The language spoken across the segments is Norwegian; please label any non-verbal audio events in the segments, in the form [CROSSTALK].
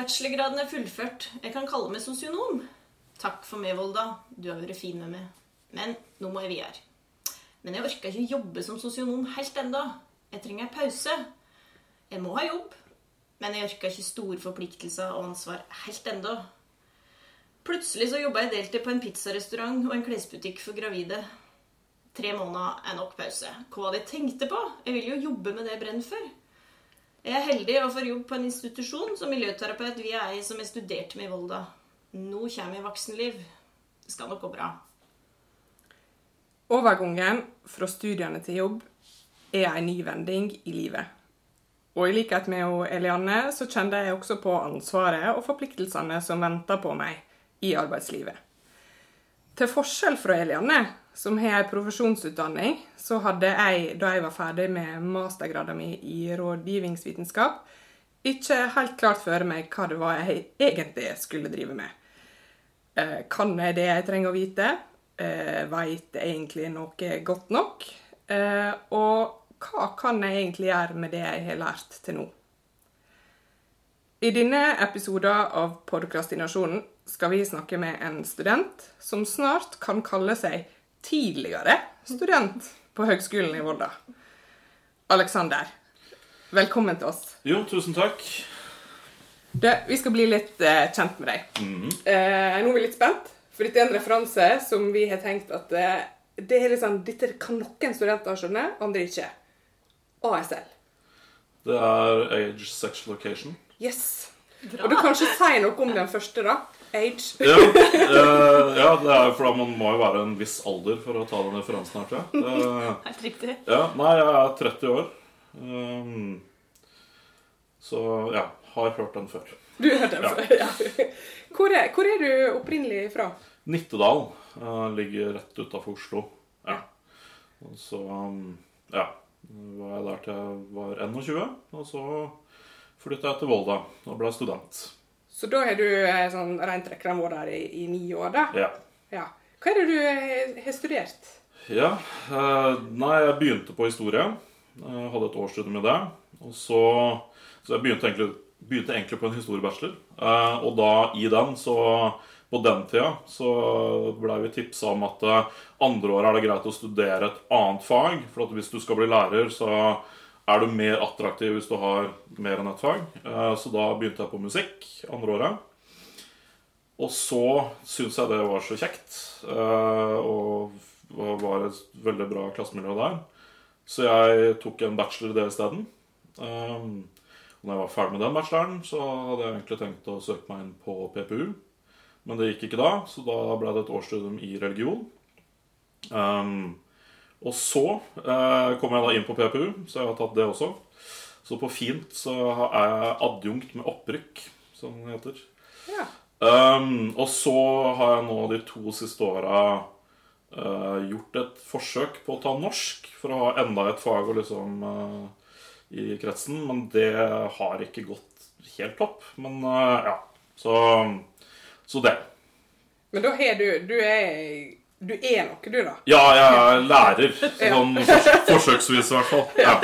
Bachelorgraden er fullført. Jeg kan kalle meg sosionom. Takk for meg, Volda. Du har vært fin med meg. Men nå må jeg videre. Men jeg orker ikke jobbe som sosionom helt ennå. Jeg trenger en pause. Jeg må ha jobb, men jeg orker ikke store forpliktelser og ansvar helt ennå. Plutselig så jobba jeg deltid på en pizzarestaurant og en klesbutikk for gravide. Tre måneder er nok pause. Hva hadde jeg tenkte på? Jeg vil jo jobbe med det jeg brenner for. Jeg er heldig og får jobb på en institusjon som miljøterapeut via ei som jeg studerte med i Volda. Nå kommer jeg voksenliv. Det skal nok gå bra. Overgangen fra studiene til jobb er en ny vending i livet. Og i likhet med Elianne så kjente jeg også på ansvaret og forpliktelsene som venter på meg i arbeidslivet. Til forskjell fra Elianne, som har en profesjonsutdanning, så hadde jeg, da jeg var ferdig med mastergraden min i rådgivningsvitenskap, ikke helt klart for meg hva det var jeg egentlig skulle drive med. Eh, kan jeg det jeg trenger å vite? Eh, Veit egentlig noe godt nok? Eh, og hva kan jeg egentlig gjøre med det jeg har lært til nå? I denne episoden av Podkrastinasjonen skal vi snakke med en student som snart kan kalle seg tidligere student på Høgskolen i Volda. Aleksander, velkommen til oss. Jo, tusen takk. Du, vi skal bli litt eh, kjent med deg. Mhm. Eh, nå er vi litt spent, for dette er en referanse som vi har tenkt at eh, det er liksom, dette kan noen studenter skjønne, andre ikke. ASL. Det er age, sex, location. Yes. Og du kan ikke si noe om den første, da. Age. [LAUGHS] Ja, eh, ja det er for da man må jo være en viss alder for å ta den referansen her, tror jeg. Eh, [LAUGHS] Helt riktig. ja, nei, jeg er 30 år. Um, så ja, har hørt den før. Du har hørt den Ja. før, ja. [LAUGHS] Hvor er, hvor er du opprinnelig fra? Nittedal eh, ligger rett utafor Oslo. Ja. Så um, ja, var jeg der til jeg var 21, og så flytta jeg til Volda og ble student. Så da har du eh, sånn rent rekkeren vært der i, i ni år, da? Ja. Ja. Hva er det du eh, har studert? Ja, nei, jeg begynte på historie. Jeg hadde et årsstudium i det. Og så, så jeg begynte egentlig, begynte egentlig på en historiebachelor. Og da i den, så På den tida så blei vi tipsa om at eh, andre året er det greit å studere et annet fag. For hvis du skal bli lærer, så er du mer attraktiv hvis du har mer enn ett fag. Eh, så da begynte jeg på musikk andre året. Og så syntes jeg det var så kjekt, eh, og var et veldig bra klassemiljø der. Så jeg tok en bachelor i det isteden. Når jeg var ferdig med den bacheloren, så hadde jeg egentlig tenkt å søke meg inn på PPU. Men det gikk ikke da, så da ble det et årsstudium i religion. Um, og så uh, kom jeg da inn på PPU, så jeg har tatt det også. Så på fint så er jeg adjunkt med opprykk, som det heter. Ja. Um, og så har jeg nå de to siste åra uh, gjort et forsøk på å ta norsk for å ha enda et fag liksom uh, i kretsen, men det har ikke gått helt topp. Men eh, ja, så, så det. Men da har du Du er, du er noe, du, da. Ja, jeg er lærer. Sånn fors forsøksvis, i hvert fall. Ja.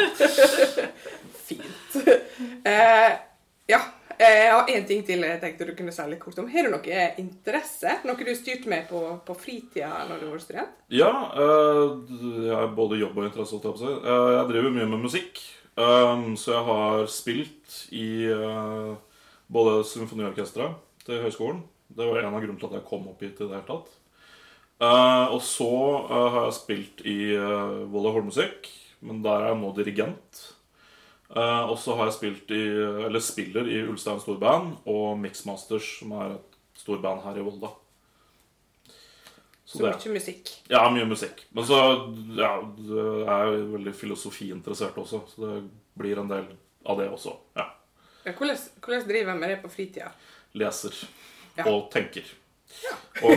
Fint. Uh, ja. eh, Jeg har én ting til jeg tenkte du kunne si litt kort om. Har du noe interesse? Noe du styrte med på, på fritida når du var student? Ja, Uh, jeg har både jobb og interesse. å Jeg, på. Eh, jeg driver mye med musikk. Um, så jeg har spilt i både symfoniorkesteret til høyskolen. Det var en av grunnene til at jeg kom opp hit i det hele tatt. Uh, og så uh, har jeg spilt i uh, Volda Hornmusikk, men der er jeg nå dirigent. Uh, og så har jeg spilt i, eller spiller i Ulstein storband og Mixmasters, som er et storband her i Volda. Så mye musikk. Ja, mye musikk. Men så ja, jeg er jeg veldig filosofiinteressert også, så det blir en del av det også. Ja. Ja, hvordan, hvordan driver jeg med det på fritida? Leser ja. og tenker. Og,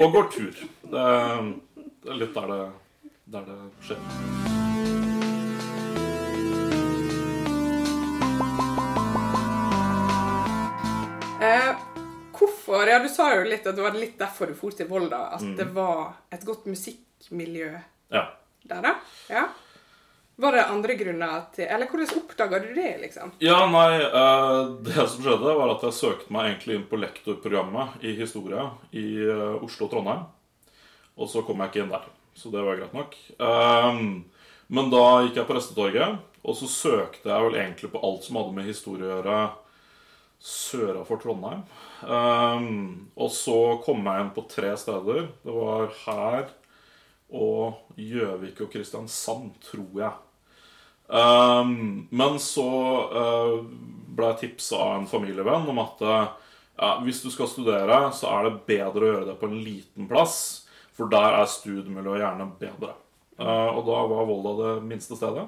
og, går tur. Det er litt der det, der det skjer. Eh, hvorfor Ja, du sa jo litt at det var litt derfor du for til Volda. At mm. det var et godt musikkmiljø ja. der, da. Ja. Var det andre grunner til Eller hvordan oppdaga du det, liksom? Ja, nei, eh, det som skjedde var at jeg søkte meg egentlig inn på lektorprogrammet i historie i eh, Oslo og Trondheim. Og så kom jeg ikke inn der, så det var greit nok. Ehm, men da gikk jeg på Restetorget, og så søkte jeg vel egentlig på alt som hadde med historie å gjøre søra for Trondheim. Ehm, og så kom jeg inn på tre steder. Det var her og Gjøvik og Kristiansand, tror jeg. Um, men så uh, ble jeg tipsa av en familievenn om at uh, ja, hvis du skal studere, så er det bedre å gjøre det på en liten plass, for der er studiemiljøet gjerne bedre. Uh, og da var Volda det minste stedet.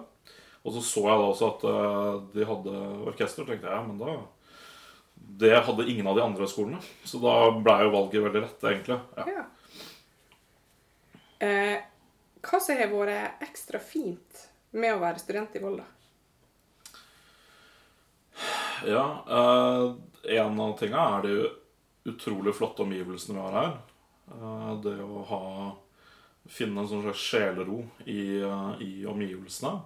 Og så så jeg da også at uh, de hadde orkester, tenkte jeg men da Det hadde ingen av de andre skolene. Så da ble jo valget veldig rett, egentlig. Ja. Ja. Eh, hva som har vært ekstra fint med å være student i Volda? Ja, eh, en av tinga er de utrolig flotte omgivelsene vi har her. Eh, det å ha finne en sånn slags sjelero i, eh, i omgivelsene.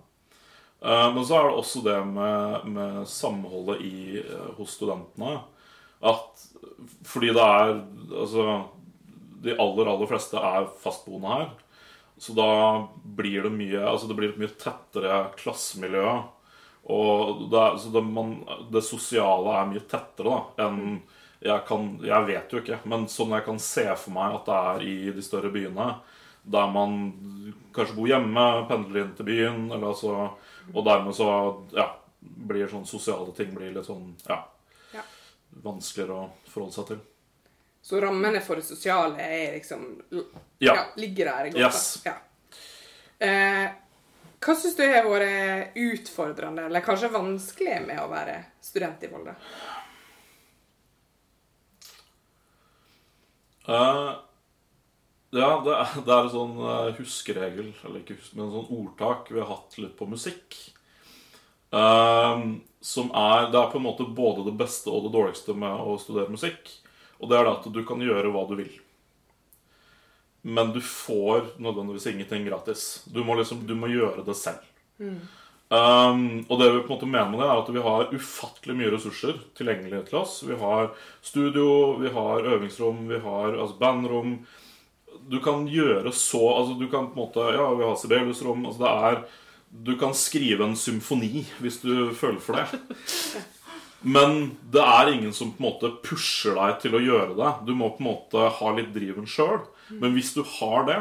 Eh, men så er det også det med, med samholdet i, eh, hos studentene. At fordi det er Altså, de aller, aller fleste er fastboende her. Så da blir det mye Altså det blir et mye tettere klassemiljø. Og det, så det, man, det sosiale er mye tettere da enn jeg kan Jeg vet jo ikke, men sånn jeg kan se for meg at det er i de større byene, der man kanskje bor hjemme, pendler inn til byen, eller altså Og dermed så ja, blir sånn sosiale ting blir litt sånn ja, Ja. vanskeligere å forholde seg til. Så rammene for det sosiale er liksom Ja. ligger der godt. Yes. Ja. Eh, hva syns du har vært utfordrende, eller kanskje vanskelig med å være student i Volda? Uh, ja, det er, det er en sånn eh, huskeregel, eller ikke husk, men en sånn ordtak vi har hatt litt på musikk. Uh, som er Det er på en måte både det beste og det dårligste med å studere musikk. Og det er det at du kan gjøre hva du vil. Men du får nødvendigvis ingenting gratis. Du må liksom, du må gjøre det selv. Um, og det vi på en måte mener med det, er at vi har ufattelig mye ressurser tilgjengelig til oss. Vi har studio, vi har øvingsrom, vi har altså bandrom. Du kan gjøre så altså Du kan på en måte Ja, vi har Sibelius-rom. Altså det er Du kan skrive en symfoni hvis du føler for det. [LAUGHS] Men det er ingen som på en måte pusher deg til å gjøre det. Du må på en måte ha litt driven sjøl. Men hvis du har det,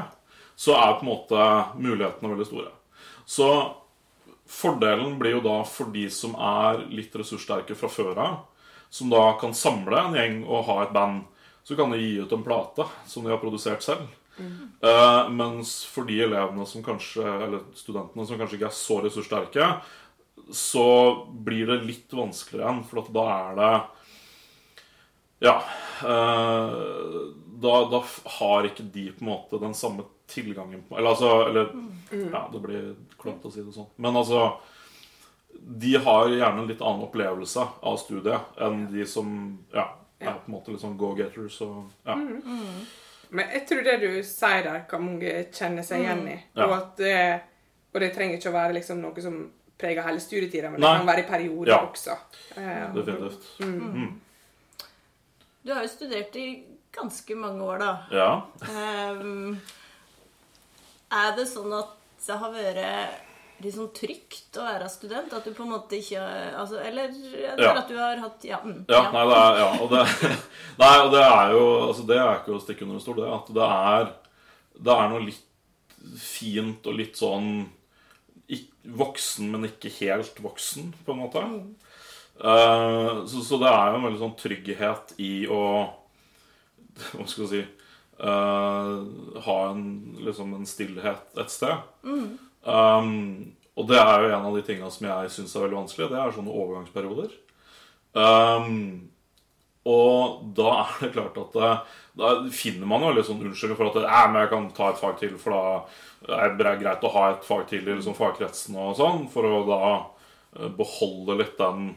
så er på en måte mulighetene veldig store. Så fordelen blir jo da for de som er litt ressurssterke fra før av, som da kan samle en gjeng og ha et band, så kan de gi ut en plate som de har produsert selv. Eh, mens for de elevene som kanskje, eller studentene som kanskje ikke er så ressurssterke, så blir det litt vanskeligere igjen, for at da er det Ja. eh, da, da har ikke de på en måte den samme tilgangen på Eller altså eller, Ja, det blir klønete å si det sånn. Men altså De har gjerne en litt annen opplevelse av studiet enn de som ja, er på en måte litt sånn go-getters og ja. Men jeg tror det du sier der, kan mange kjenne seg igjen i. Og, at og det trenger ikke å være liksom noe som preger hele studietida, men Nei. det kan være i perioder Ja. også. Eh, Definitivt. Du har jo studert i ganske mange år, da. Ja. um, er det sånn at det har vært litt sånn trygt å være student? At du på en måte ikke altså, Eller, eller Ja. at du har hatt Ja. Mm, Ja, nei, det er, ja, og det, [LAUGHS] nei, og det er jo altså Det er ikke å stikke under en stol, det. At det er, det er noe litt fint og litt sånn voksen, men ikke helt voksen, på en måte. Uh, så, så det er jo en veldig sånn trygghet i å [LAUGHS] Hva skal jeg si uh, Ha en, liksom en stillhet et sted. Um, og det er jo en av de tingene som jeg syns er veldig vanskelig. Det er sånne overgangsperioder. Um, og da er det klart at da finner man jo litt sånn unnskyldning for at det, «Æ, men jeg kan ta et fag til, for da er det greit å ha et fag til i liksom fagkretsen og sånn, for å da eh, beholde litt den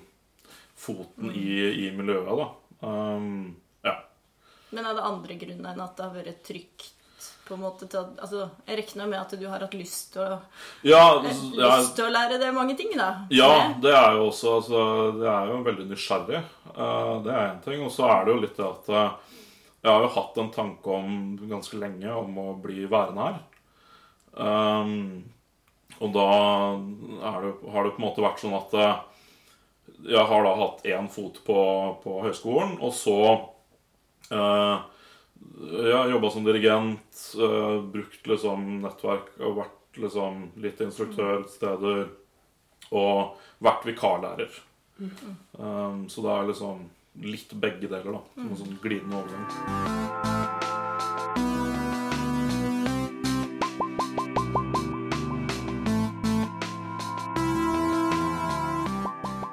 foten i, i miljøet, da. Um, ja. Men er det andre grunner enn at det har vært trygt? På en måte til at, altså, Jeg regner med at du har hatt lyst til å, Ja, eh, ja, lyst til å lære det mange ting, da. ja, det er jo også altså, Det er jo veldig nysgjerrig. Eh, det er én ting. Og så er det jo litt det at eh, jeg har jo hatt en tanke om ganske lenge om å bli værende her. Um, og da det, har det på en måte vært sånn at jeg har da hatt én fot på, på høyskolen, og så Jeg har jobba som dirigent, eh, brukt liksom nettverk og vært liksom litt instruktør steder. Og vært vikarlærer. Um, så det er liksom litt begge deler, da. Som en sånn glidende overgang.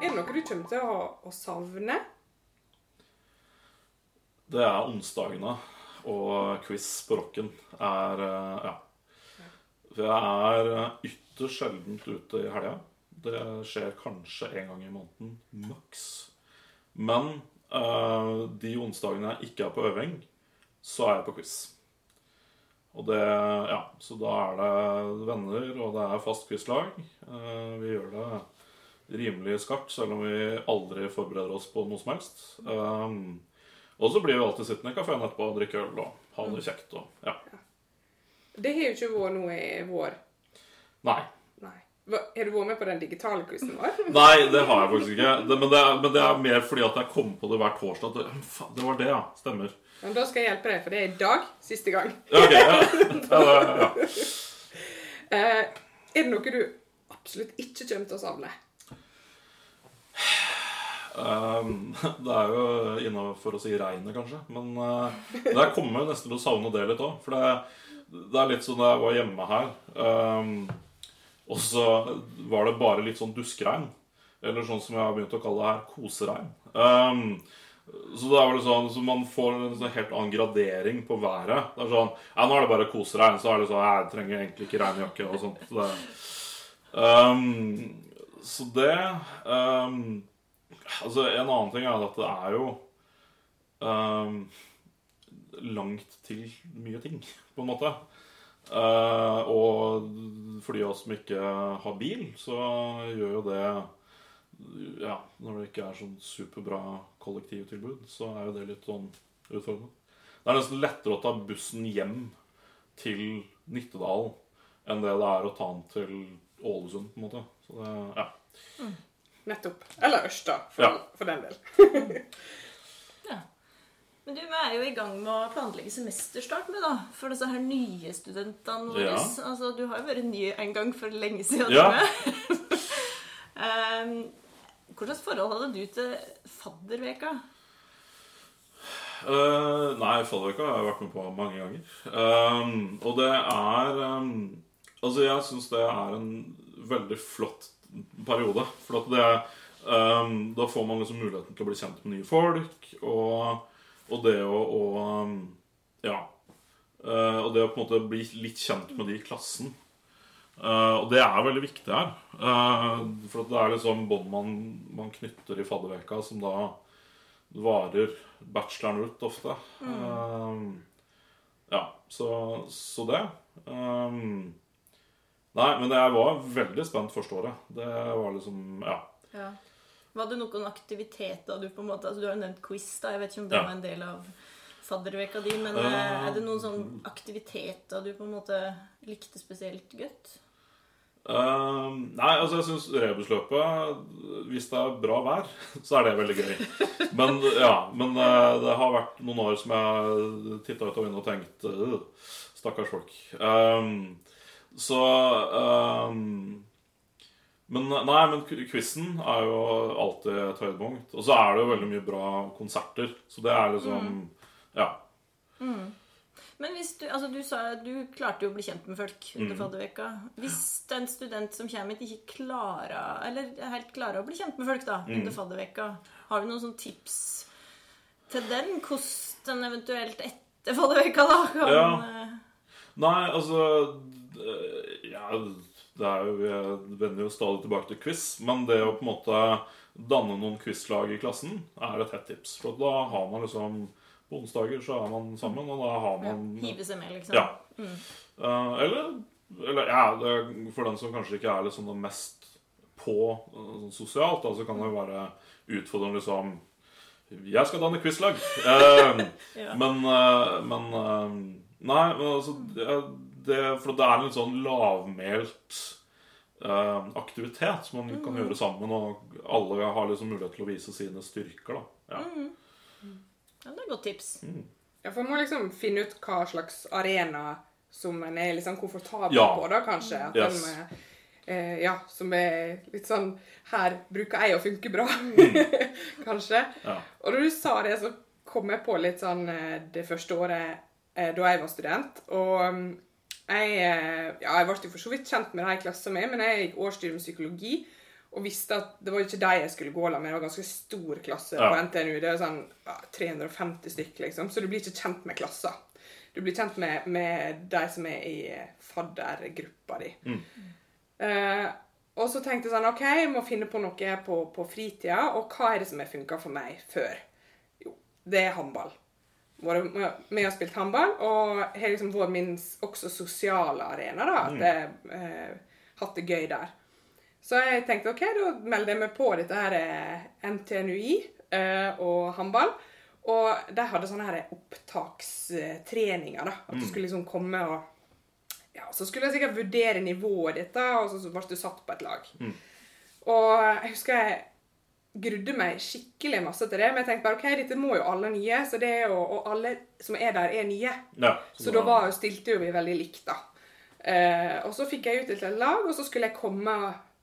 Er det noe du kommer til å, å savne? Det er onsdagene og quiz på rocken. Er eh, Ja. For jeg er eh, ytterst sjeldent ute i helga. Det skjer kanskje en gang i måneden, maks. Men uh, de onsdagene jeg ikke er på øving, så er jeg på quiz. Og det Ja, så da er det venner, og det er fast quizlag. Uh, vi gjør det rimelig skarpt, selv om vi aldri forbereder oss på noe som helst. Um, og så blir vi alltid sittende i kafeen etterpå og drikke øl og ha det kjekt. Og, ja. Det har jo ikke vært noe i vår. Nei. Nei. Har du vært med på den digitale quizen vår? [LAUGHS] Nei, det har jeg faktisk ikke. Det, men, det er, men det er mer fordi at jeg kom på det hver torsdag. Det, faen, det var det, ja. Stemmer. Men da skal jeg hjelpe deg, for det er i dag siste gang. Ok, ja. [LAUGHS] Ja, ja. Eh, er det noe du absolutt ikke kommer til å savne? Um, [LAUGHS] det er jo innafor å si regnet, kanskje. Men uh, der kommer jeg nesten til å savne det litt òg. For det, det er litt sånn da jeg var hjemme her, um, og så var det bare litt sånn duskregn. Eller sånn som jeg har begynt å kalle det her, koseregn. Um, så det er vel sånn, så man får en sånn helt annen gradering på været. Det er sånn, ja, Nå er det bare koseregn, så er det sånn Jeg trenger egentlig ikke regnjakke og sånt. Så det, um, så det um, Altså, En annen ting er at det er jo um, langt til mye ting, på en måte. Uh, og for de av oss som ikke har bil, så gjør jo det Ja, når det ikke er sånn superbra kollektivtilbud, så er jo det litt sånn utfordrende. Det er nesten lettere å ta bussen hjem til Nittedal enn det det er å ta den til Ålesund, på en måte. Så det, ja. Nettopp. Eller Ørsta, for, Ja. for den del. [LAUGHS] Men du, vi er jo i gang med å planlegge semesterstart med, da. For disse her nye studentene våre. Ja. Altså, du har jo vært ny en gang for lenge siden. Ja. um, [LAUGHS] hva forhold hadde du til fadderveka? Uh, nei, fadderveka har jeg vært med på mange ganger. Um, og det er um, Altså, jeg syns det er en veldig flott periode. For at det um, Da får man liksom muligheten til å bli kjent med nye folk, og, og det å, og, um, Ja. Uh, og det å på en måte bli litt kjent med de i klassen. Uh, og det er veldig viktig her. Uh, for at det er liksom bånd man, man knytter i fadderveka, som da varer bacheloren ut ofte. Um, ja, så, så det. Um, nei, men jeg var veldig spent første året. Det var liksom Ja. Ja. Var det noen aktiviteter du på en måte altså Du har jo nevnt quiz, da. Jeg vet ikke om det Ja. var en del av fadderveka di. Men Uh, er det noen sånn aktiviteter du på en måte likte spesielt godt? Uh, nei, altså jeg syns rebusløpet Hvis det er bra vær, [LAUGHS] så er det veldig gøy. Men ja, men uh, det har vært noen år som jeg titta ut av vinduet og tenkt uh, Stakkars folk. Um, så um, Men nei, men qu- quizen er jo alltid et høydepunkt. Og så er det jo veldig mye bra konserter. Så det er liksom Ja. Men hvis du, altså du sa du klarte jo å bli kjent med folk Mm. under fadderveka. Hvis en student som kommer hit, ikke klarer Eller er helt klarer å bli kjent med folk da, Mm. under fadderveka, har du noen sånne tips til den? Hvordan eventuelt etter fadderveka da kan Ja. eh, Nei, altså Ja, det er jo Vi vender jo stadig tilbake til quiz, men det å på en måte danne noen quizlag i klassen er et hett tips. For da har man liksom på onsdager så er man sammen, og da har man Ja, hive seg med, liksom. Ja. Eh, eller, eller ja, det, for den som kanskje ikke er liksom det mest på eh, sosialt, da, så kan det jo være utfordrende liksom Jeg skal danne quizlag. Uh, [LAUGHS] Ja. men, eh, men eh, Nei, men altså det, det, For det er en sånn lavmælt eh, aktivitet som man kan gjøre sammen, og alle har liksom mulighet til å vise sine styrker. da ja. Ja, det er et godt tips. Ja, for man må liksom finne ut hva slags arena som en er liksom komfortabel Ja. på, da, kanskje. At Yes. den, eh, ja, som er litt sånn Her bruker jeg å funke bra, [LAUGHS] kanskje. Ja. Og når du sa det, så kom jeg på litt sånn eh, det første året eh, da jeg var student. Og mm, jeg, eh, ja, jeg ble jo for så vidt kjent med de i klassen min, men jeg gikk årsstudium psykologi. Og visste at det var ikke de jeg skulle gå med. Det var ganske stor klasse Ja. på NTNU. Det er sånn ja, 350 stykk, liksom. Så du blir ikke kjent med klasser. Du blir kjent med, med de som er i faddergruppa di. Eh, og så tenkte jeg sånn OK, jeg må finne på noe på, på fritida. Og hva er det som har funka for meg før? Jo, det er håndball. Vært med og spilt håndball, og har liksom vært min også sosiale arena. da, At jeg eh, hatt det gøy der. Så jeg tenkte OK, da melder jeg meg på dette her eh, NTNUI eh, og håndball. Og de hadde sånne her opptakstreninger. da, At du skulle liksom komme og ja, Så skulle jeg sikkert vurdere nivået ditt, da, og så så ble du satt på et lag. Og jeg husker jeg grudde meg skikkelig masse til det, men jeg tenkte bare ok, dette må jo alle nye, så det er jo, og alle som er der, er nye. Ja, Så da var, stilte jo vi veldig likt, da. Eh, og så fikk jeg utdelt et lag, og så skulle jeg komme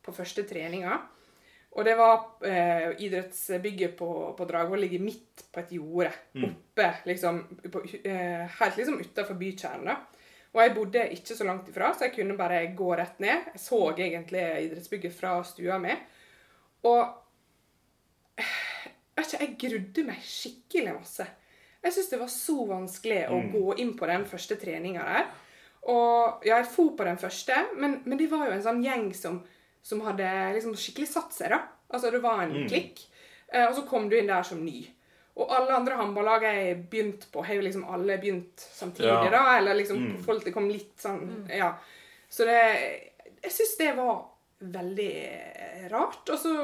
på første treninga. Og det var eh, idrettsbygget på, på Dragvoll ligger midt på et jorde. Oppe, liksom, på, eh, helt liksom utafor bykjernen. da. Og jeg bodde ikke så langt ifra, så jeg kunne bare gå rett ned. Jeg så egentlig idrettsbygget fra stua mi. Og ikke, jeg grudde meg skikkelig masse. Jeg syntes det var så vanskelig å gå inn på den første treninga der. Og ja, jeg for på den første, men, men det var jo en sånn gjeng som, som hadde liksom skikkelig satt seg, da. Altså, det var en klikk. Eh, og så kom du inn der som ny. Og alle andre håndballag jeg begynte på, har jo liksom alle begynt samtidig, Ja. da. Eller liksom folk det kom litt sånn Ja. Så det Jeg syns det var veldig rart. Og så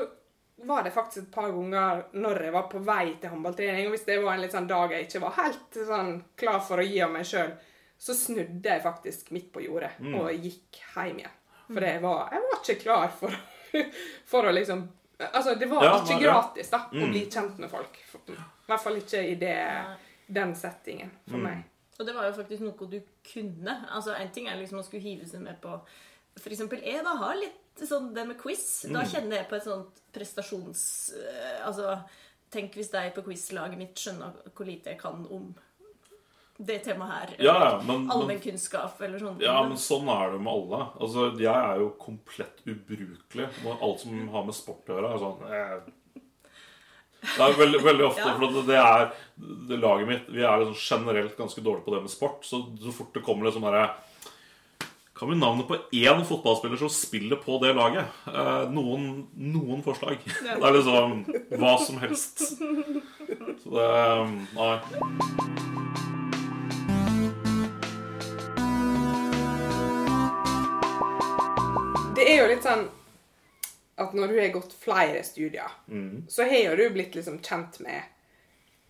var det faktisk et par ganger når jeg var på vei til håndballtrening, og hvis det var en litt sånn dag jeg ikke var helt sånn klar for å gi av meg sjøl, så snudde jeg faktisk midt på jordet og gikk hjem igjen. For det var, jeg var ikke klar for, [LAUGHS] for å liksom Altså, det var Ja, ikke ja. gratis da, å bli kjent med folk. I hvert fall ikke i det, den settingen for meg. Og det var jo faktisk noe du kunne. Altså, En ting er liksom å skulle hive seg med på eksempel jeg da har litt sånn det med quiz. Da kjenner jeg på et sånt prestasjons... eh, Altså, tenk hvis de på quizlaget mitt skjønner hvor lite jeg kan om det temaet her. Ja, ja, men- men- Allmennkunnskap eller sånn. Ja, men sånn er det med alle. Altså, Jeg er jo komplett ubrukelig. Når alt som har med sport å gjøre, er sånn eh. Det er veldig, veldig ofte, Ja. for det er det laget mitt Vi er liksom generelt ganske dårlige på det med sport. Så så fort det kommer litt sånn derre Kan vi navnet på én fotballspiller som spiller på det laget? Eh, noen, noen forslag. Det er liksom hva som helst. Så det Nei. Det er jo litt sånn at når du har gått flere studier, så har jo du blitt liksom kjent med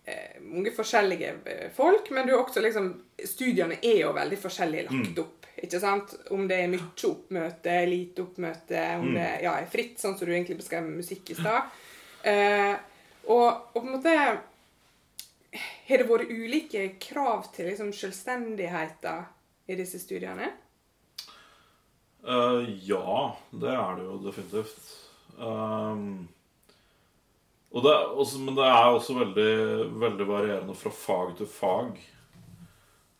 eh, mange forskjellige eh, folk, men du er også liksom Studiene er jo veldig forskjellig lagt opp. Ikke sant? Om det er mye oppmøte, lite oppmøte, om det ja, er fritt, sånn som du egentlig beskrev med musikk i stad. Eh, og, og på en måte Har det vært ulike krav til liksom selvstendigheten i disse studiene? Uh, ja, det er det jo definitivt. Um, det, også, men det er også veldig, veldig varierende fra fag til fag.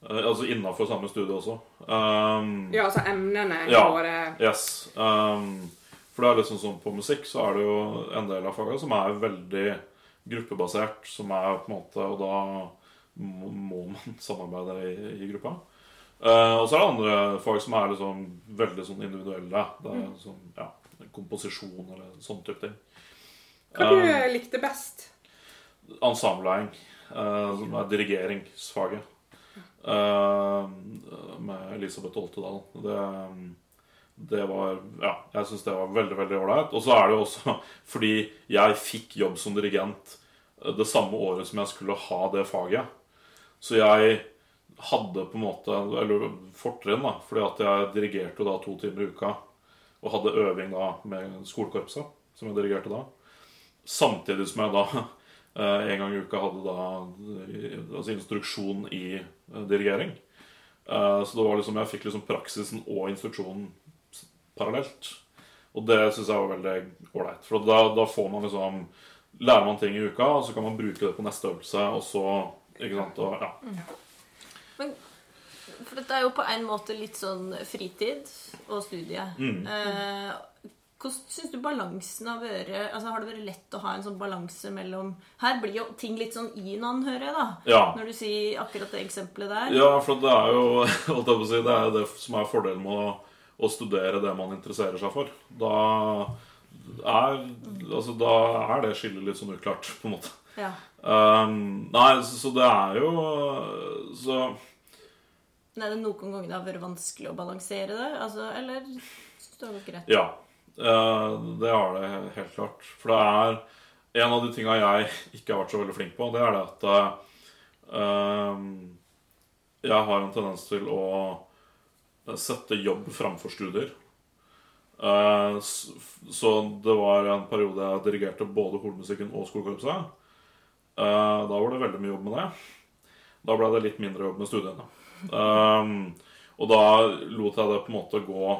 Eh, altså innafor samme studie også. Um, Ja, altså emnene Ja. våre Yes. Um, for det er litt sånn som på musikk, så er det jo en del av fagene som er veldig gruppebasert, som er på en måte Og da må, man [LAUGHS] samarbeide i, i gruppa. Uh, og så er det andre fag som er liksom veldig sånn individuelle. Det er sånn, ja, komposisjon eller sånn type ting. Hva Um, du likte best? ensembleing, Uh, som er dirigeringsfaget, med Elisabeth Oltedal. Det, det var Ja, jeg syns det var veldig, veldig ålreit. Og så er det jo også [LAUGHS] fordi jeg fikk jobb som dirigent eh, det samme året som jeg skulle ha det faget. Så jeg hadde på en måte Eller fortrinn, da. Fordi at jeg dirigerte jo da to timer i uka. Og hadde øving da med skolekorpset, som jeg dirigerte da. Samtidig som jeg da eh, en gang i uka hadde da eh, altså instruksjon i eh, dirigering. Eh, Så det var liksom, jeg fikk liksom praksisen og instruksjonen parallelt. Og det syns jeg var veldig ålreit. For da, da får man liksom Lærer man ting i uka, og så kan man bruke det på neste øvelse, og så Ikke sant? Og, ja. Men, for dette er jo på en måte litt sånn fritid og studie. Mm. Eh, hvordan syns du balansen har vært altså Har det vært lett å ha en sånn balanse mellom Her blir jo ting litt sånn i hverandre, hører jeg, da. Ja. Når du sier akkurat det eksempelet der. Ja, for det er jo [LAUGHS] det er det som er fordelen med å, å studere det man interesserer seg for. Da er, altså, da er det skillet litt sånn uklart, på en måte. Ja. Um, nei, så, så det er jo Så det er det noen ganger det har vært vanskelig å balansere det? Altså, eller du det greit? Ja. Eh, det har det helt klart. For det er en av de tinga jeg ikke har vært så veldig flink på, det er det at uh, jeg har en tendens til å sette jobb framfor studier. Eh, så det var en periode jeg dirigerte både kormusikken og skolekorpset. Da var det veldig mye jobb med det. Da ble det litt mindre jobb med studiene. Og da lot jeg det på en måte gå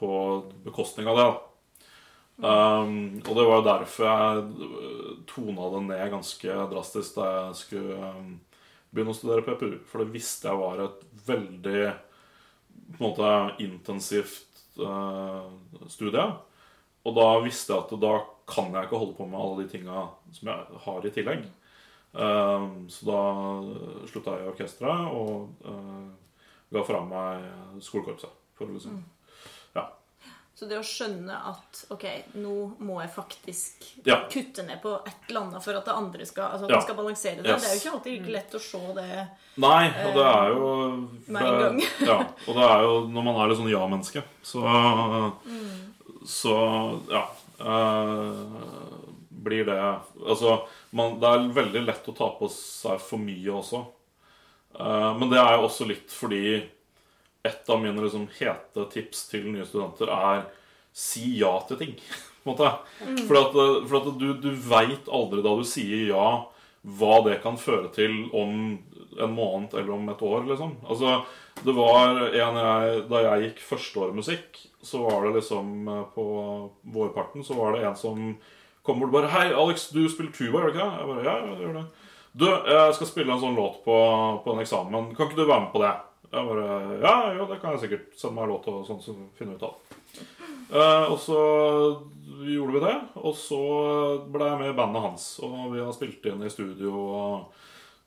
på bekostning av det. Um, og det var jo derfor jeg tona det ned ganske drastisk da jeg skulle um, begynne å studere PPU. For det visste jeg var et veldig på en måte intensivt uh, studie. Og da visste jeg at da kan jeg ikke holde på med alle de tinga som jeg har i tillegg. Um, så da slutta jeg i orkesteret og uh, ga fra meg skolekorpset. For å liksom. Så det å skjønne at ok, nå må jeg faktisk Ja. kutte ned på et eller annet for at det andre skal altså at Ja. skal balansere det, Yes. det er jo ikke alltid like lett å se det. Nei, og det er jo Med en gang. ja, og det er jo når man er litt sånn ja-menneske, så Så ja. eh, blir det Altså, man, det er veldig lett å ta på seg for mye også. Eh, men det er jo også litt fordi et av mine liksom hete tips til nye studenter er si ja til ting. [LAUGHS] på en måte. For, at, for at du, du veit aldri da du sier ja, hva det kan føre til om en måned eller om et år, liksom. Altså, det var en jeg, Da jeg gikk førsteåret musikk, så var det liksom eh, På vårparten så var det en som kom bort og bare 'Hei, Alex, du spiller tuba, gjør du ikke det?' Jeg bare 'Ja, jeg gjør det'. 'Du, jeg skal spille en sånn låt på, på en eksamen. Kan ikke du være med på det?' Jeg bare 'Ja, jo, det kan jeg sikkert. Send meg låt og sånn, så finner vi ut av det'. Eh, og så gjorde vi det, og så ble jeg med i bandet hans. Og vi har spilt inn i studio, og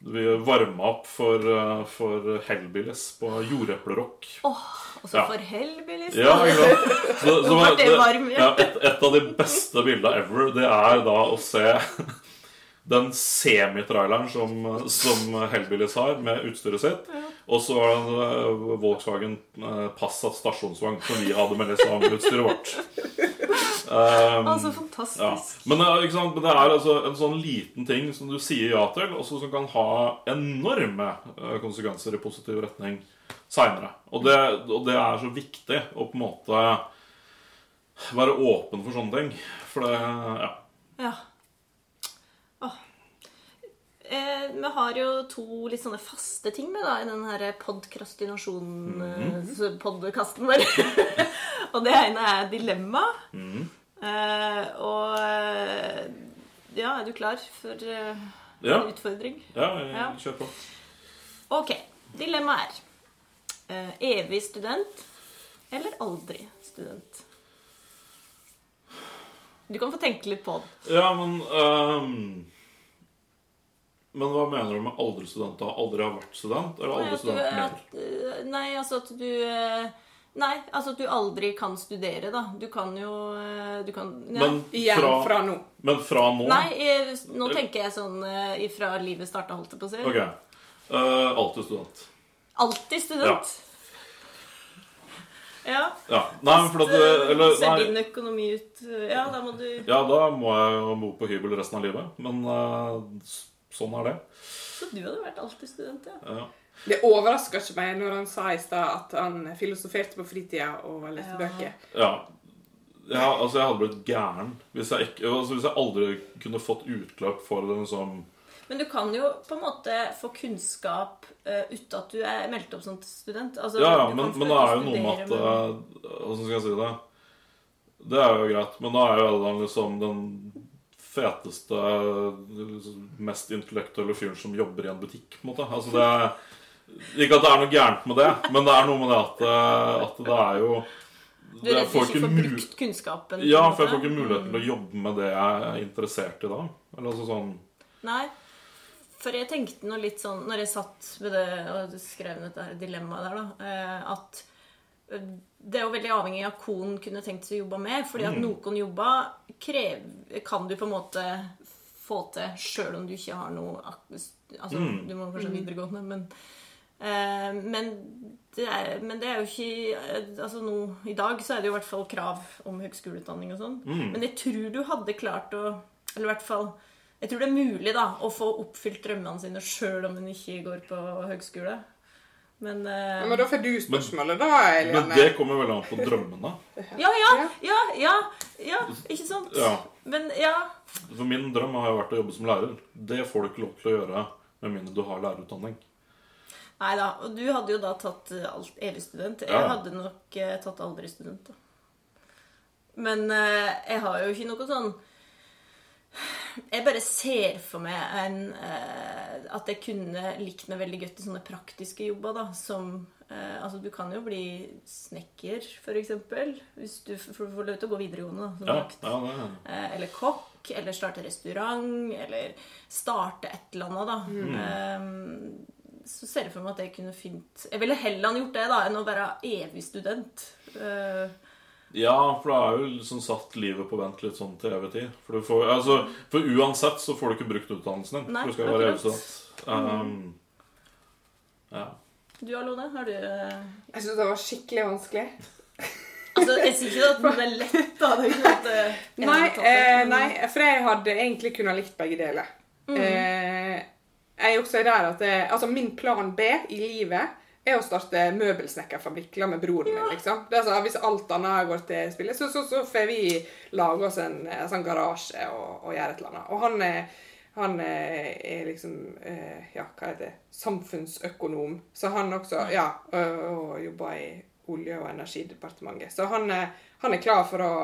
vi varma opp for, eh, for Hellbillies på Jordeplerock. Åh, og så Ja. for helbilist. Ja, ikke sant? Så, så, [LAUGHS] det ja, et, et av de beste bildene ever, det er da å se den semitraileren som, som Hellbillies har, med utstyret sitt. Og så var det en eh, Volkswagen eh, Passat stasjonsvogn som vi hadde med liksom utstyret vårt. [LAUGHS] Um, Altså, ja. fantastisk. Men, det er, ikke sant? Men det er altså en sånn liten ting som du sier ja til, og som kan ha enorme eh, konsekvenser i positiv retning seinere. Og, det, og det er så viktig å på en måte være åpen for sånne ting. For det Ja. Ja. Eh, vi har jo to litt sånne faste ting med da, i den her podkrastinasjon-podkasten vår. [LAUGHS] og det ene er dilemma. Eh, og eh, Ja, er du klar for eh, Ja, en utfordring? ja Ja. kjør på. Ok. Dilemmaet er eh, evig student eller aldri student? Du kan få tenke litt på det. Ja, men ehm, Men hva mener du med aldri student? da? Aldri har vært student? Eller aldri student mer? at, eh, nei, altså at du eh, Nei, altså at du aldri kan studere, da. Du kan jo eh, Du kan ja. Men Igjen fra, fra nå. men fra nå Nei, jeg, nå tenker jeg sånn ifra livet starta, holdt jeg på å si. Ok. Uh, alltid student. Alltid student. Ja. Ja. Nei, men for at eller, Ser din økonomi ut Ja, da må du Ja, da må jeg bo på hybel resten av livet. Men s- sånn er det. Så du hadde vært alltid student, ja. Ja. Det overrasker ikke meg når han sa i stad at han filosoferte på fritida og leste Ja. bøker. ja. Ja, altså Jeg hadde blitt gæren hvis jeg, ikke, altså, hvis jeg aldri kunne fått utløp for det liksom Men du kan jo på en måte få kunnskap uh, uten at du er meldt opp som student. Altså, Ja, ja, men, men det er jo noe med at Åssen eh, skal jeg si det? Det er jo greit, men da er jo den, liksom den feteste, mest intellektuelle fyren som jobber i en butikk, på en måte. Altså det Ikke at det er noe gærent med det, men det er noe med det at, eh, at det er jo Du er redd for ikke å få brukt kunnskapen? Ja, for jeg får ikke mulighet til å jobbe med det jeg er interessert i da. Eller altså sånn Nei. For jeg tenkte nå litt sånn når jeg satt med det og skrev ned dette dilemmaet der, da, eh, at eh, det er jo veldig avhengig av hva en kunne tenkt seg å jobbe med. fordi Mm. at noen jobber krev, kan du på en måte få til sjøl om du ikke har noe Altså, Mm. du må kanskje ha videregående, men eh, men det, er, men det er jo ikke eh, altså nå, I dag så er det jo i hvert fall krav om høgskoleutdanning og sånn. Mm. Men jeg tror du hadde klart å Eller i hvert fall Jeg tror det er mulig da å få oppfylt drømmene sine sjøl om en ikke går på høgskole. Men, uh, Men da får du spørsmålet, da, Men det kommer veldig an på drømmene. ja, ja, ja, ja, ja, ikke sant? Ja. Men ja. For min drøm har jo vært å jobbe som lærer. Det får du ikke lov til å gjøre med mindre du har lærerutdanning. Nei da. Og du hadde jo da tatt eh, alt evig student. Jeg Ja. hadde nok eh, tatt aldri student, da. Men eh, jeg har jo ikke noe sånn Jeg bare ser for meg en, eh, at jeg kunne likt meg veldig godt i sånne praktiske jobber, da. Som eh, Altså, du kan jo bli snekker, eksempel. Hvis du får lov til å gå videregående, da. Som Ja, ja det Eh, eller kokk, eller starte restaurant, eller starte et eller annet, da. Eh, så ser jeg for meg at jeg kunne fint Jeg ville heller gjort det da enn å være evig student. Eh, Ja, for da er jo liksom satt livet på vent litt sånn til evig tid. For, du får, altså, for uansett så får du ikke brukt utdannelsen din. Nei, for du skal være utsatt. Um, ja. du Alone, har du uh... Jeg syns det var skikkelig vanskelig. [LAUGHS] Altså, jeg sier ikke at det er lett, da. Det er ikke at uh, Nei, eh, nei, for jeg hadde egentlig kunnet likt begge deler. Mm. Eh, jeg er også der at jeg, altså Min plan B i livet er å starte møbelsnekkerfabrikk med broren min. liksom. Det er så, Hvis alt annet går til spille, så, så, så får vi lage oss en, en sånn garasje og, og gjøre et eller annet. Og han er, han er, er liksom eh, Ja, hva heter det? Samfunnsøkonom. Så han også Ja, og, og jobber i Olje- og energidepartementet. Så han, er- han er klar for å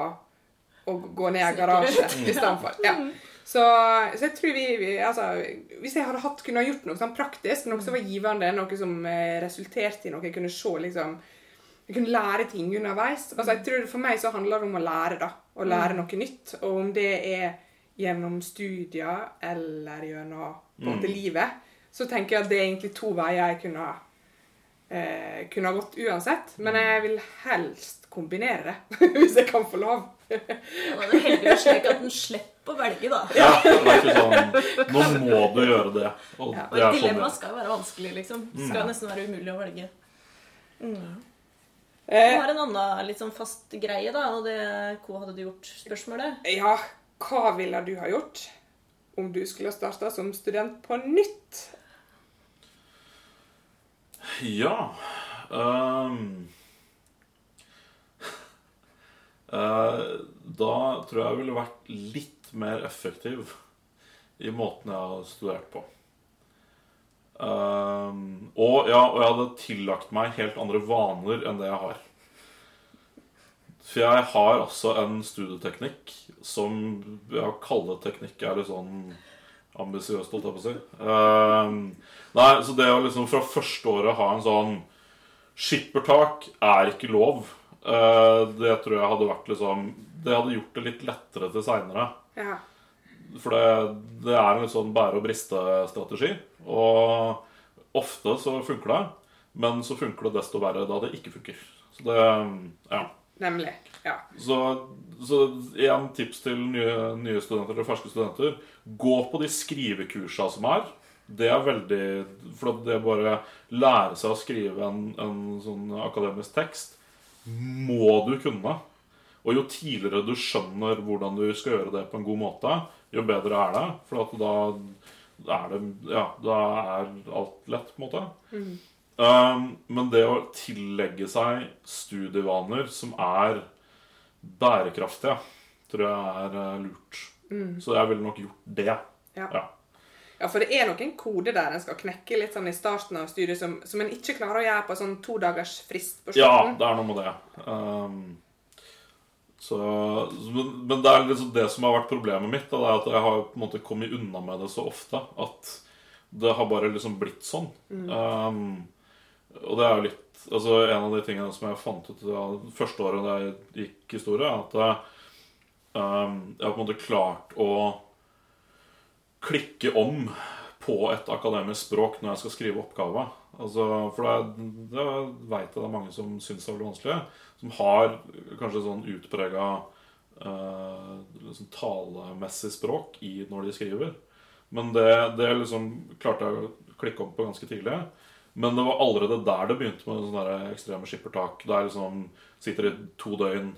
å gå ned i garasje istedenfor. Ja. Så, så jeg tror vi, vi altså, Hvis jeg hadde hatt, kunne ha gjort noe sånn praktisk, noe som var givende, noe som eh, resulterte i noe jeg kunne se liksom Jeg kunne lære ting underveis. Altså, jeg tror For meg så handler det om å lære, da. Å lære noe nytt. Og om det er gjennom studier eller gjennom på en måte livet, så tenker jeg at det er egentlig to veier jeg kunne ha eh, kunne ha gått uansett. Men jeg vil helst kombinere det, [LAUGHS] hvis jeg kan få lov. Da er heldigvis slik at en slipper å velge, da. ja, det er ikke sånn Nå må du gjøre det. Og Og det et er sånn dilemma skal jo være vanskelig, liksom. Det skal nesten være umulig å velge. Mm. Jeg har en annen litt sånn fast greie, da, og det hva hadde du gjort? Spørsmålet. ja, hva ville du ha gjort om du skulle starta som student på nytt? Ja um, uh, [LAUGHS] Da tror jeg jeg ville vært litt mer effektiv i måten jeg har studert på. Um, og, ja, og jeg hadde tillagt meg helt andre vaner enn det jeg har. For jeg har altså en studieteknikk som ja, kalle teknikk er litt sånn ambisiøst, holdt jeg på å si. Um, nei, så det å liksom fra første året ha en sånn Skippertak er ikke lov. Eh, det tror jeg hadde vært liksom Det hadde gjort det litt lettere til seinere. Ja. For det, det er en litt sånn bære og briste-strategi. Og ofte så funker det, men så funker det desto verre da det ikke funker. Så det Ja. Nemlig. Ja. Så, så igjen tips til nye, nye studenter eller ferske studenter. Gå på de skrivekursene som er. Det er veldig For det det bare lære seg å skrive en, en sånn akademisk tekst må du kunne. Og jo tidligere du skjønner hvordan du skal gjøre det på en god måte, jo bedre er det. For at da er det Ja, da er alt lett, på en måte. Um, men det å tillegge seg studievaner som er bærekraftige, tror jeg er lurt. lurt. Så jeg ville nok gjort det. Ja. Ja. Ja, for det er noen kode der en skal knekke litt sånn i starten av studiet som, som en ikke klarer å gjøre på sånn to dagers frist på Ja, det er noe med det. Um, så, men, det er liksom det som har vært problemet mitt. Da, det er at jeg har på en måte kommet unna med det så ofte at det har bare liksom blitt sånn. Um, og det er jo litt Altså En av de tingene som jeg fant ut det første året da jeg gikk historie, er at jeg, um, jeg har på en måte klart å klikke om på et akademisk språk når jeg skal skrive oppgave. Altså, for det, det veit jeg det er mange som syns er veldig vanskelig. Som har kanskje sånn utprega eh, liksom talemessig språk i når de skriver. Men det, det liksom klarte jeg å klikke om på ganske tidlig. Men det var allerede der det begynte med sånne ekstreme skippertak. Der jeg liksom sitter i to døgn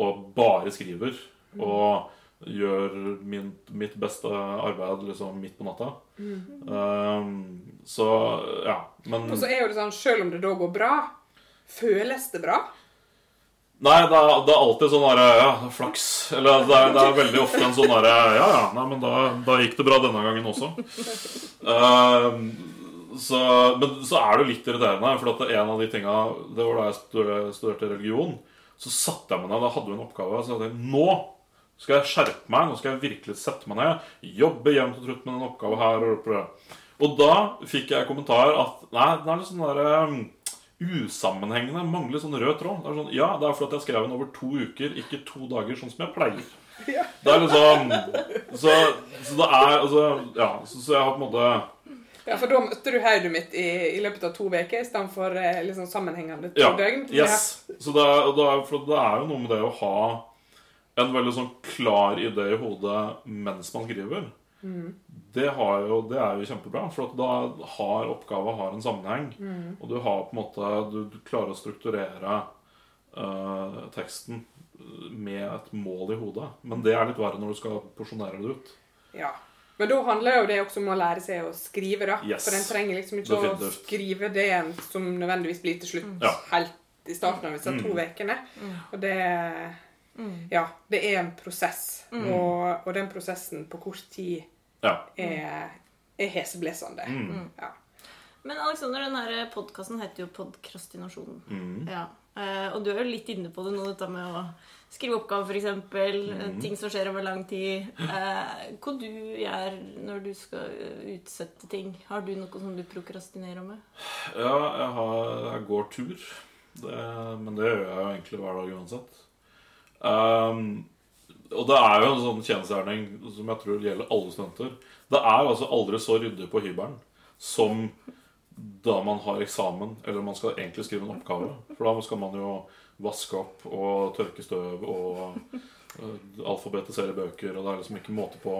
og bare skriver. Og gjør min, mitt beste arbeid liksom midt på natta. Um, så ja. Men Og så er jo det sånn, selv om det da går bra, føles det bra? Nei, det er, det er alltid sånn derre Ja, det er flaks. Eller det er, det er veldig ofte en sånn derre Ja, ja, nei, men da, da gikk det bra denne gangen også. Um, så, men så er det litt irriterende, for at en av de tinga Det var da jeg studerte, religion. Så satte jeg meg ned, da hadde vi en oppgave, så jeg jeg nå skal jeg skjerpe meg. Nå skal jeg virkelig sette meg ned. Jobbe jevnt og trutt med den oppgaven her. Og, og da fikk jeg kommentar at Nei, den er litt sånn derre um, usammenhengende. Mangler sånn rød tråd. Det er sånn, ja, det er fordi at jeg skrev den over to uker, ikke to dager, sånn som jeg pleier. Ja. Det er liksom Så, så det er altså Ja, så, så jeg har på en måte Ja, for da møtte du hodet mitt i, i løpet av to uker istedenfor eh, liksom sammenhengende to Ja. døgn. Yes. Så det er, det er, for det er jo noe med det å ha en veldig sånn klar idé i hodet mens man skriver. Det, har jo, det er jo kjempebra, for at da har oppgava har en sammenheng. Og du har på en måte Du, du klarer å strukturere eh, teksten med et mål i hodet. Men det er litt verre når du skal porsjonere det ut. Ja. Men da handler jo det også om å lære seg å skrive, da. Yes. For en trenger liksom ikke å skrive det som nødvendigvis blir til slutt Ja. helt i starten av disse to ukene. Og det Ja, det er en prosess. Og, og den prosessen på kort tid Ja. er, er heseblesende. Ja. Men Alexander, denne podkasten heter jo Podkrastinasjon. Mm. Ja. Eh, og du er jo litt inne på det nå, dette med å skrive oppgaver, f.eks. Mm. Ting som skjer over lang tid. Eh, hva du gjør når du skal eh, utsette ting? Har du noe som du prokrastinerer med? Ja, jeg, har, jeg går tur. Det, men det gjør jeg jo egentlig hver dag uansett. Um, og det er jo en sånn kjensgjerning som jeg tror gjelder alle studenter. Det er altså aldri så ryddig på hybelen som da man har eksamen, eller man skal egentlig skrive en oppgave. For da skal man jo vaske opp og tørke støv og uh, alfabetisere bøker, og det er liksom ikke måte på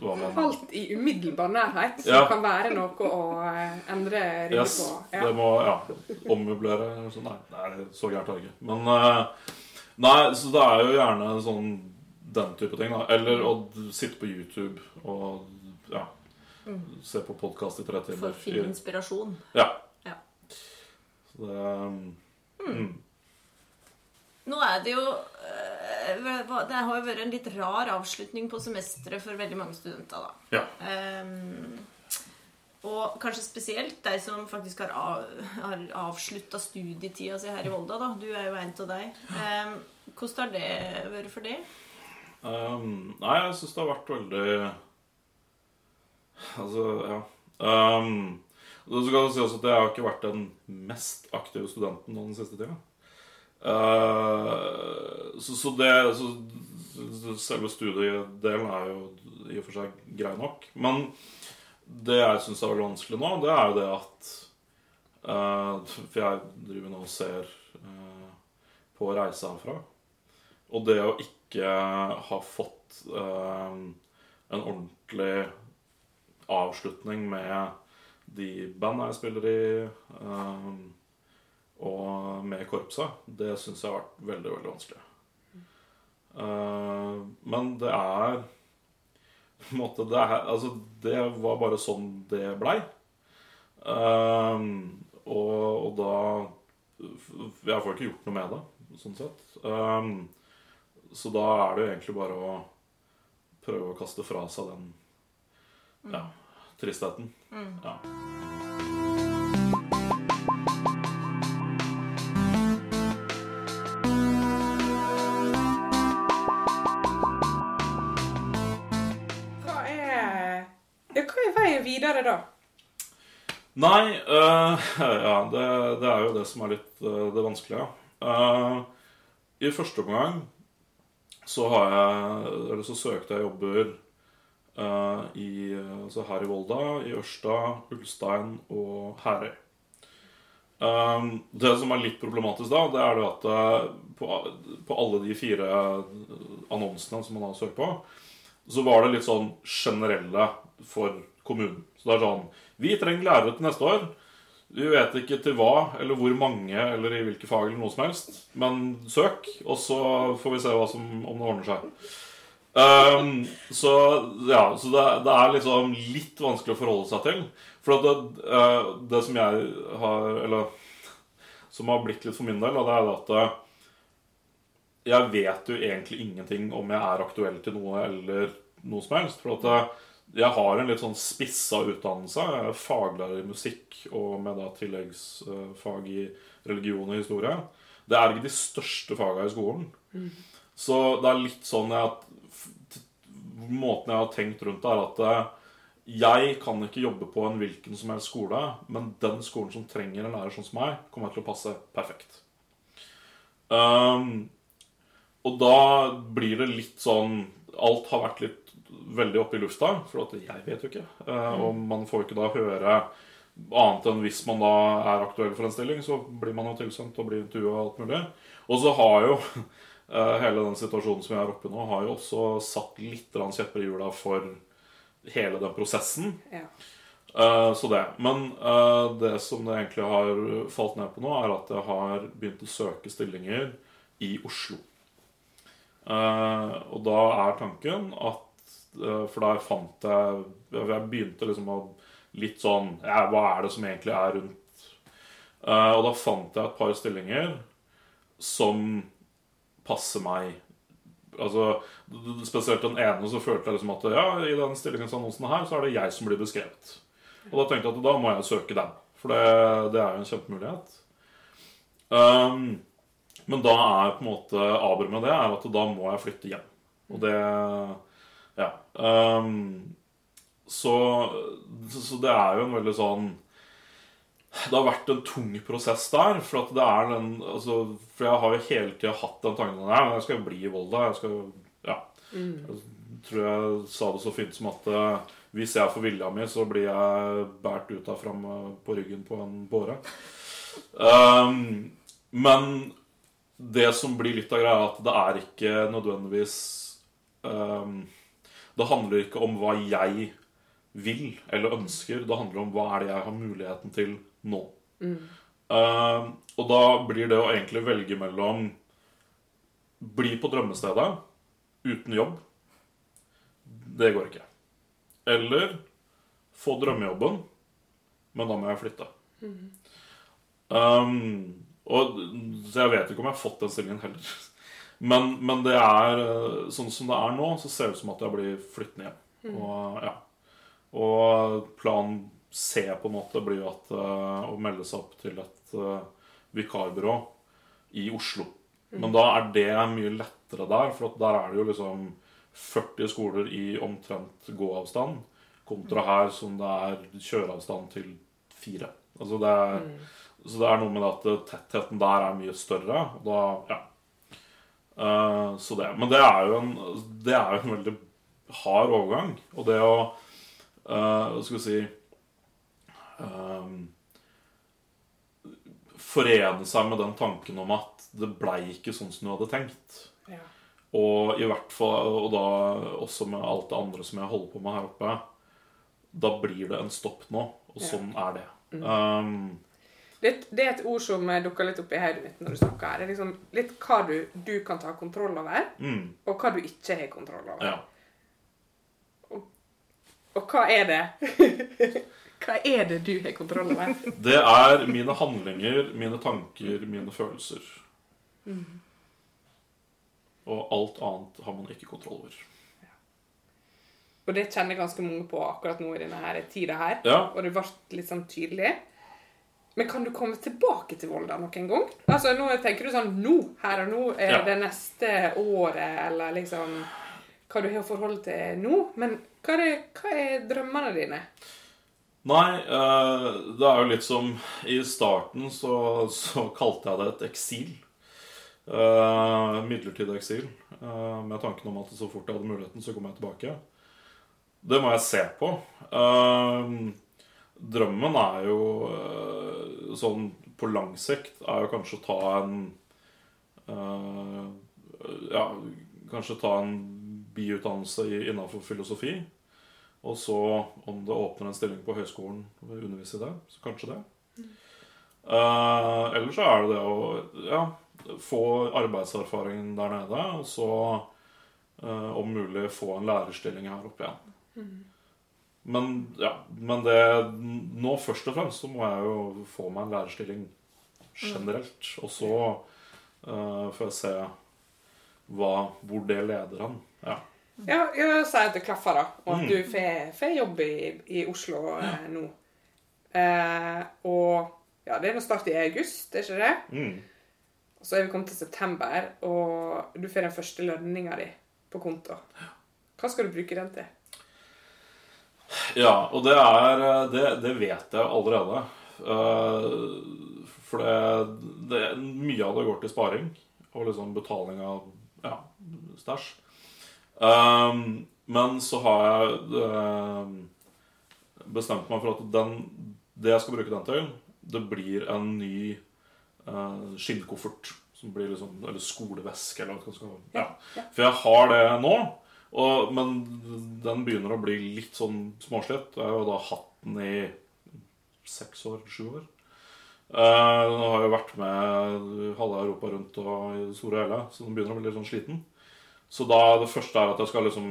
hva man Alt i umiddelbar nærhet som Ja. kan være noe å eh, endre rydde Yes, på. det må ja, ommøblere så nei, nei, så gærent er det ikke. Men eh, Nei, så det er jo gjerne sånn den type ting, da. Eller å sitte på YouTube og ja, se på podkast i tre For å finne inspirasjon. Ja. Ja. Så det um, mm. Nå er det jo eh, Det har jo vært en litt rar avslutning på semesteret for veldig mange studenter. da. Ja. Um, og kanskje spesielt de som faktisk har, av, har avslutta studietida si her i Volda. da. Du er jo en av dem. Um, hvordan har det vært for deg? Um, nei, jeg syns det har vært veldig Altså, ja. Um, så skal det også at jeg har ikke vært den mest aktive studenten nå den siste tida. Uh, så, så det så Selve studiedelen er jo i og for seg grei nok. Men det jeg syns er veldig vanskelig nå, det er jo det at uh, For jeg driver nå og ser uh, på reise herfra. Og det å ikke ha fått eh, en ordentlig avslutning med de bandene jeg spiller i, eh, og med korpset, det syns jeg har vært veldig, veldig vanskelig. Eh, men det er [LAUGHS] på en måte, det, er, altså, det var bare sånn det blei. Eh, og, og da Jeg får ikke gjort noe med det, sånn sett. Eh, så da er det jo egentlig bare å prøve å kaste fra seg den ja, tristheten. Ja. Hva er, ja, hva er veien videre da? Nei, uh, [LAUGHS] ja, det, det er jo det som er litt uh, det vanskelige. Uh, I første omgang så jeg så søkte jeg jobber uh, i, altså her i Volda, i Ørsta, Ulstein og Herøy. Um, det som er litt problematisk da, det er det at eh, på, på alle de fire annonsene som man har søkt på, så var det litt sånn generelle for kommunen. Så det er sånn Vi trenger lærere til neste år. Vi vet ikke til hva eller hvor mange eller i hvilke fag eller noe som helst. Men søk, og så får vi se hva som, om det ordner seg. Um, så ja, så det, det er liksom litt vanskelig å forholde seg til. For det, uh, det som jeg har Eller som har blitt litt for min del, og det er at eh, jeg vet jo egentlig ingenting om jeg er aktuell til noe eller noe som helst. For at eh, jeg har en litt sånn spissa utdannelse. Jeg er faglærer i musikk og med da tilleggsfag i religion og historie. Det er ikke de største fagene i skolen. Så det er litt sånn at Måten jeg har tenkt rundt det, er at eh, jeg kan ikke jobbe på en hvilken som helst skole, men den skolen som trenger en lærer sånn som meg, kommer til å passe perfekt. Um, og da blir det litt sånn Alt har vært litt veldig oppe i lufta, for at jeg vet jo ikke. Eh, og man får ikke da høre annet enn hvis man da er aktuell for en stilling, så blir man jo tilsendt og blir intervjua og alt mulig. Og så har jo [LAUGHS] eh, hele den situasjonen som jeg er oppe i nå, har jo også satt litt kjepper i hjula for hele den prosessen. Ja. Eh, så det. Men det som det egentlig har falt ned på nå, er at jeg har begynt å søke stillinger i Oslo. Og da er tanken at eh, For der fant jeg Jeg begynte liksom å litt sånn ja, Hva er det som egentlig er rundt? Uh, og da fant jeg et par stillinger som passer meg. Altså, Spesielt den ene så følte jeg liksom at ja, i den stillingsannonsen her så er det jeg som blir beskrevet. Og da tenkte jeg at da må jeg søke den. For det, det er jo en kjempemulighet. Um, men da er på en måte aber med det er at da må jeg flytte hjem. Og det Ja. Um, så, så det er jo en veldig sånn Det har vært en tung prosess der. For at det er den altså, For jeg har jo hele tida hatt den tanken Nei, men jeg skal bli i Volda. Jeg skal Ja. Jeg tror jeg sa det så fint som at eh, hvis jeg får vilja mi, så blir jeg båret ut fram på ryggen på en båre. Um, men det som blir litt av greia, er at det er ikke nødvendigvis um, Det handler ikke om hva jeg vil eller ønsker. Det handler om hva er det jeg har muligheten til nå. Um, og da blir det å egentlig velge mellom bli på drømmestedet uten jobb. Det går ikke. Eller få drømmejobben, men da må jeg flytte. Um, og, så jeg vet ikke om jeg har fått den stillingen heller. Men, men det er eh, sånn som det er nå, så ser det ut som at jeg blir flyttende hjem. Og, ja. og plan C på en måte blir at, eh, å melde seg opp til et uh, vikarbyrå i Oslo. Men da er det mye lettere der, for der er det jo liksom 40 skoler i omtrent gåavstand. Kontra her som det er kjøreavstand til fire. Altså det er, Så det er noe med det at tettheten der er mye større. Og da, ja. Eh, så det. Men det er jo en, det er jo en veldig hard overgang. Og det å uh, skal vi si um, Forene seg med den tanken om at det blei ikke sånn som du hadde tenkt. Ja. Og i hvert fall, og da også med alt det andre som jeg holder på med her oppe, da blir det en stopp nå. Og Ja. sånn er det. Um, Det, det er et ord som dukker litt opp i hodet mitt når du snakker her. Det er liksom litt hva du, du kan ta kontroll over, mm, og hva du ikke har kontroll over. ja. Og hva er det? [LAUGHS] hva er det du har kontroll over? [LAUGHS] Det er mine handlinger, mine tanker, mine følelser. Og alt annet har man ikke kontroll over. Og det kjenner ganske mange på akkurat nå i denne her tida her. Ja. Og det ble litt sånn tydelig. Men kan du komme tilbake til Volda noen gang? Altså, nå tenker du sånn nå, her og nå, er Ja. det neste året, eller liksom Hva du har forhold til nå. Men hva er, hva er drømmene dine? Nei, eh, det er jo litt som I starten så, så kalte jeg det et eksil. Eh, midlertidig eksil. eh, med tanken om at så fort jeg hadde muligheten, så kom jeg tilbake. Det må jeg se på. Drømmen er jo sånn på lang sikt er jo kanskje å ta en uh, Ja, kanskje ta en biutdannelse innenfor filosofi. Og så, om det åpner en stilling på høyskolen undervise i det, så kanskje det. Uh, ellers så er det det å ja, få arbeidserfaring der nede, og så uh, om mulig få en lærerstilling her oppe igjen. Men ja, men det Nå først og fremst så må jeg jo få meg en lærerstilling generelt. Og så uh, får jeg se hva, hvor det leder han. Ja. Ja, jeg Si at det klaffer, da, og at Mm. du får får jobb i, i Oslo eh, nå. Eh, og ja, det er nå start i august, er ikke det? Mm. Så er vi kommet til september, og du får den første lønninga di på konto. Hva skal du bruke den til? Ja, og det er Det, det vet jeg allerede. Eh, for det, det Mye av det går til sparing og liksom betaling av ja, stæsj. Um, men så har jeg eh, bestemt meg for at den, det jeg skal bruke den til, det blir en ny eh, skinnkoffert. Som blir liksom, eller skoleveske, eller hva det skal ja. Ja. For jeg har det nå. Og, men den begynner å bli litt sånn småslitt. Jeg har jo da hatt den i seks år, sju år. Uh, den har jo vært med halve Europa rundt og i det store og hele, så den begynner å bli litt sånn sliten. Så da det første er at jeg skal liksom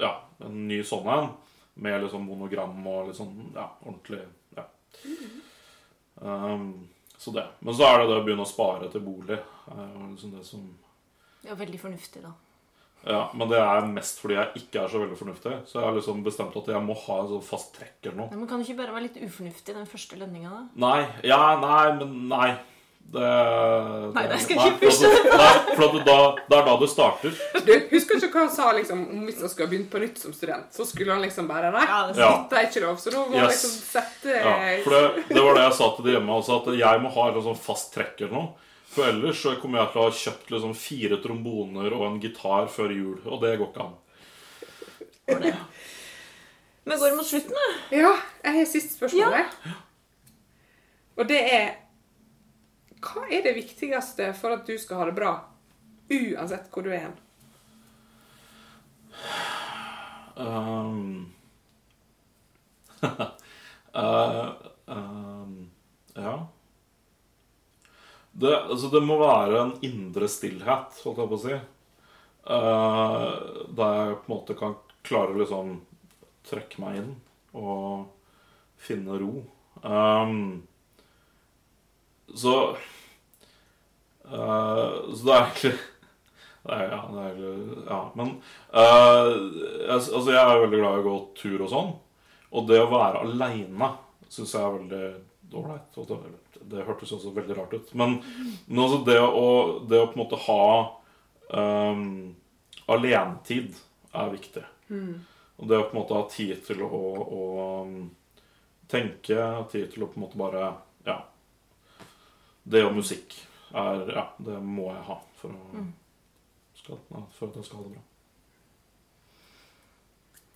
Ja, en ny sånn en. Med liksom monogram og litt sånn ja, ordentlig Ja. Um, så det. Men så er det det å begynne å spare til bolig. er jo liksom det som Ja, veldig fornuftig, da. Ja, Men det er mest fordi jeg ikke er så veldig fornuftig. Så jeg har liksom bestemt at jeg må ha en sånn fast trekk eller noe. Ja, men Kan du ikke bare være litt ufornuftig den første lønninga, da? Nei. Ja, nei, men nei. Det, Nei, det skal jeg ikke pushe at Nei, for at da, det er da du starter. Du husker ikke hva han sa liksom, om hvis han skulle begynt på nytt som student? Så skulle han liksom bare Nei, Ja, det dette er ikke lov. Så da må Yes. liksom sette Ja, for det, det var det jeg sa til de hjemme også, at jeg må ha en sånn fast trekk eller noe. For ellers så kommer jeg til å ha kjøpt liksom fire tromboner og en gitar før jul. Og det går ikke an. Men går det mot slutten, da? Ja, jeg har siste spørsmål. Ja. Og det er Hva er det viktigste for at du skal ha det bra, uansett hvor du er hen? Um, uh, [LAUGHS] um, ja det, altså det må være en indre stillhet, holdt jeg på å si. Uh, der jeg på en måte kan klare å liksom trekke meg inn og finne ro. Um, så uh, Så det er egentlig det er, ja, det er, egentlig- ja, men uh, jeg, altså jeg er veldig glad i å gå tur og sånn. Og det å være aleine syns jeg er veldig ålreit. Det, hørtes også veldig rart ut. Men, men altså det, å, det å på en måte ha um, alenetid er viktig. Og det å på en måte ha tid til å, å um, tenke, tid til å på en måte bare Ja. Det og musikk er Ja, det må jeg ha for å skal, ja, for at jeg skal ha det bra.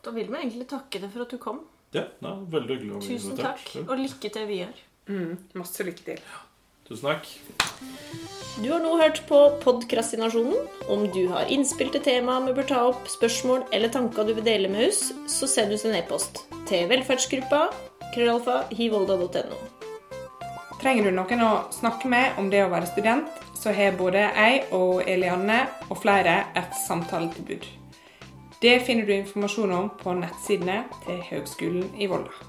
Da vil vi egentlig takke deg for at du kom. Ja, det er veldig hyggelig å bli Tusen takk. Og lykke til videre. Mm, masse lykke til. Tusen takk. Du har nå hørt på Podkrastinasjonen. Om du har innspill til tema vi bør ta opp, spørsmål eller tanker du vil dele med oss, så send oss en e-post til velferdsgruppa krøllalfa hivolda.no. Trenger du noen å snakke med om det å være student, så har både jeg og Elianne og flere et samtaletilbud. Det finner du informasjon om på nettsidene til Høgskolen i Volda.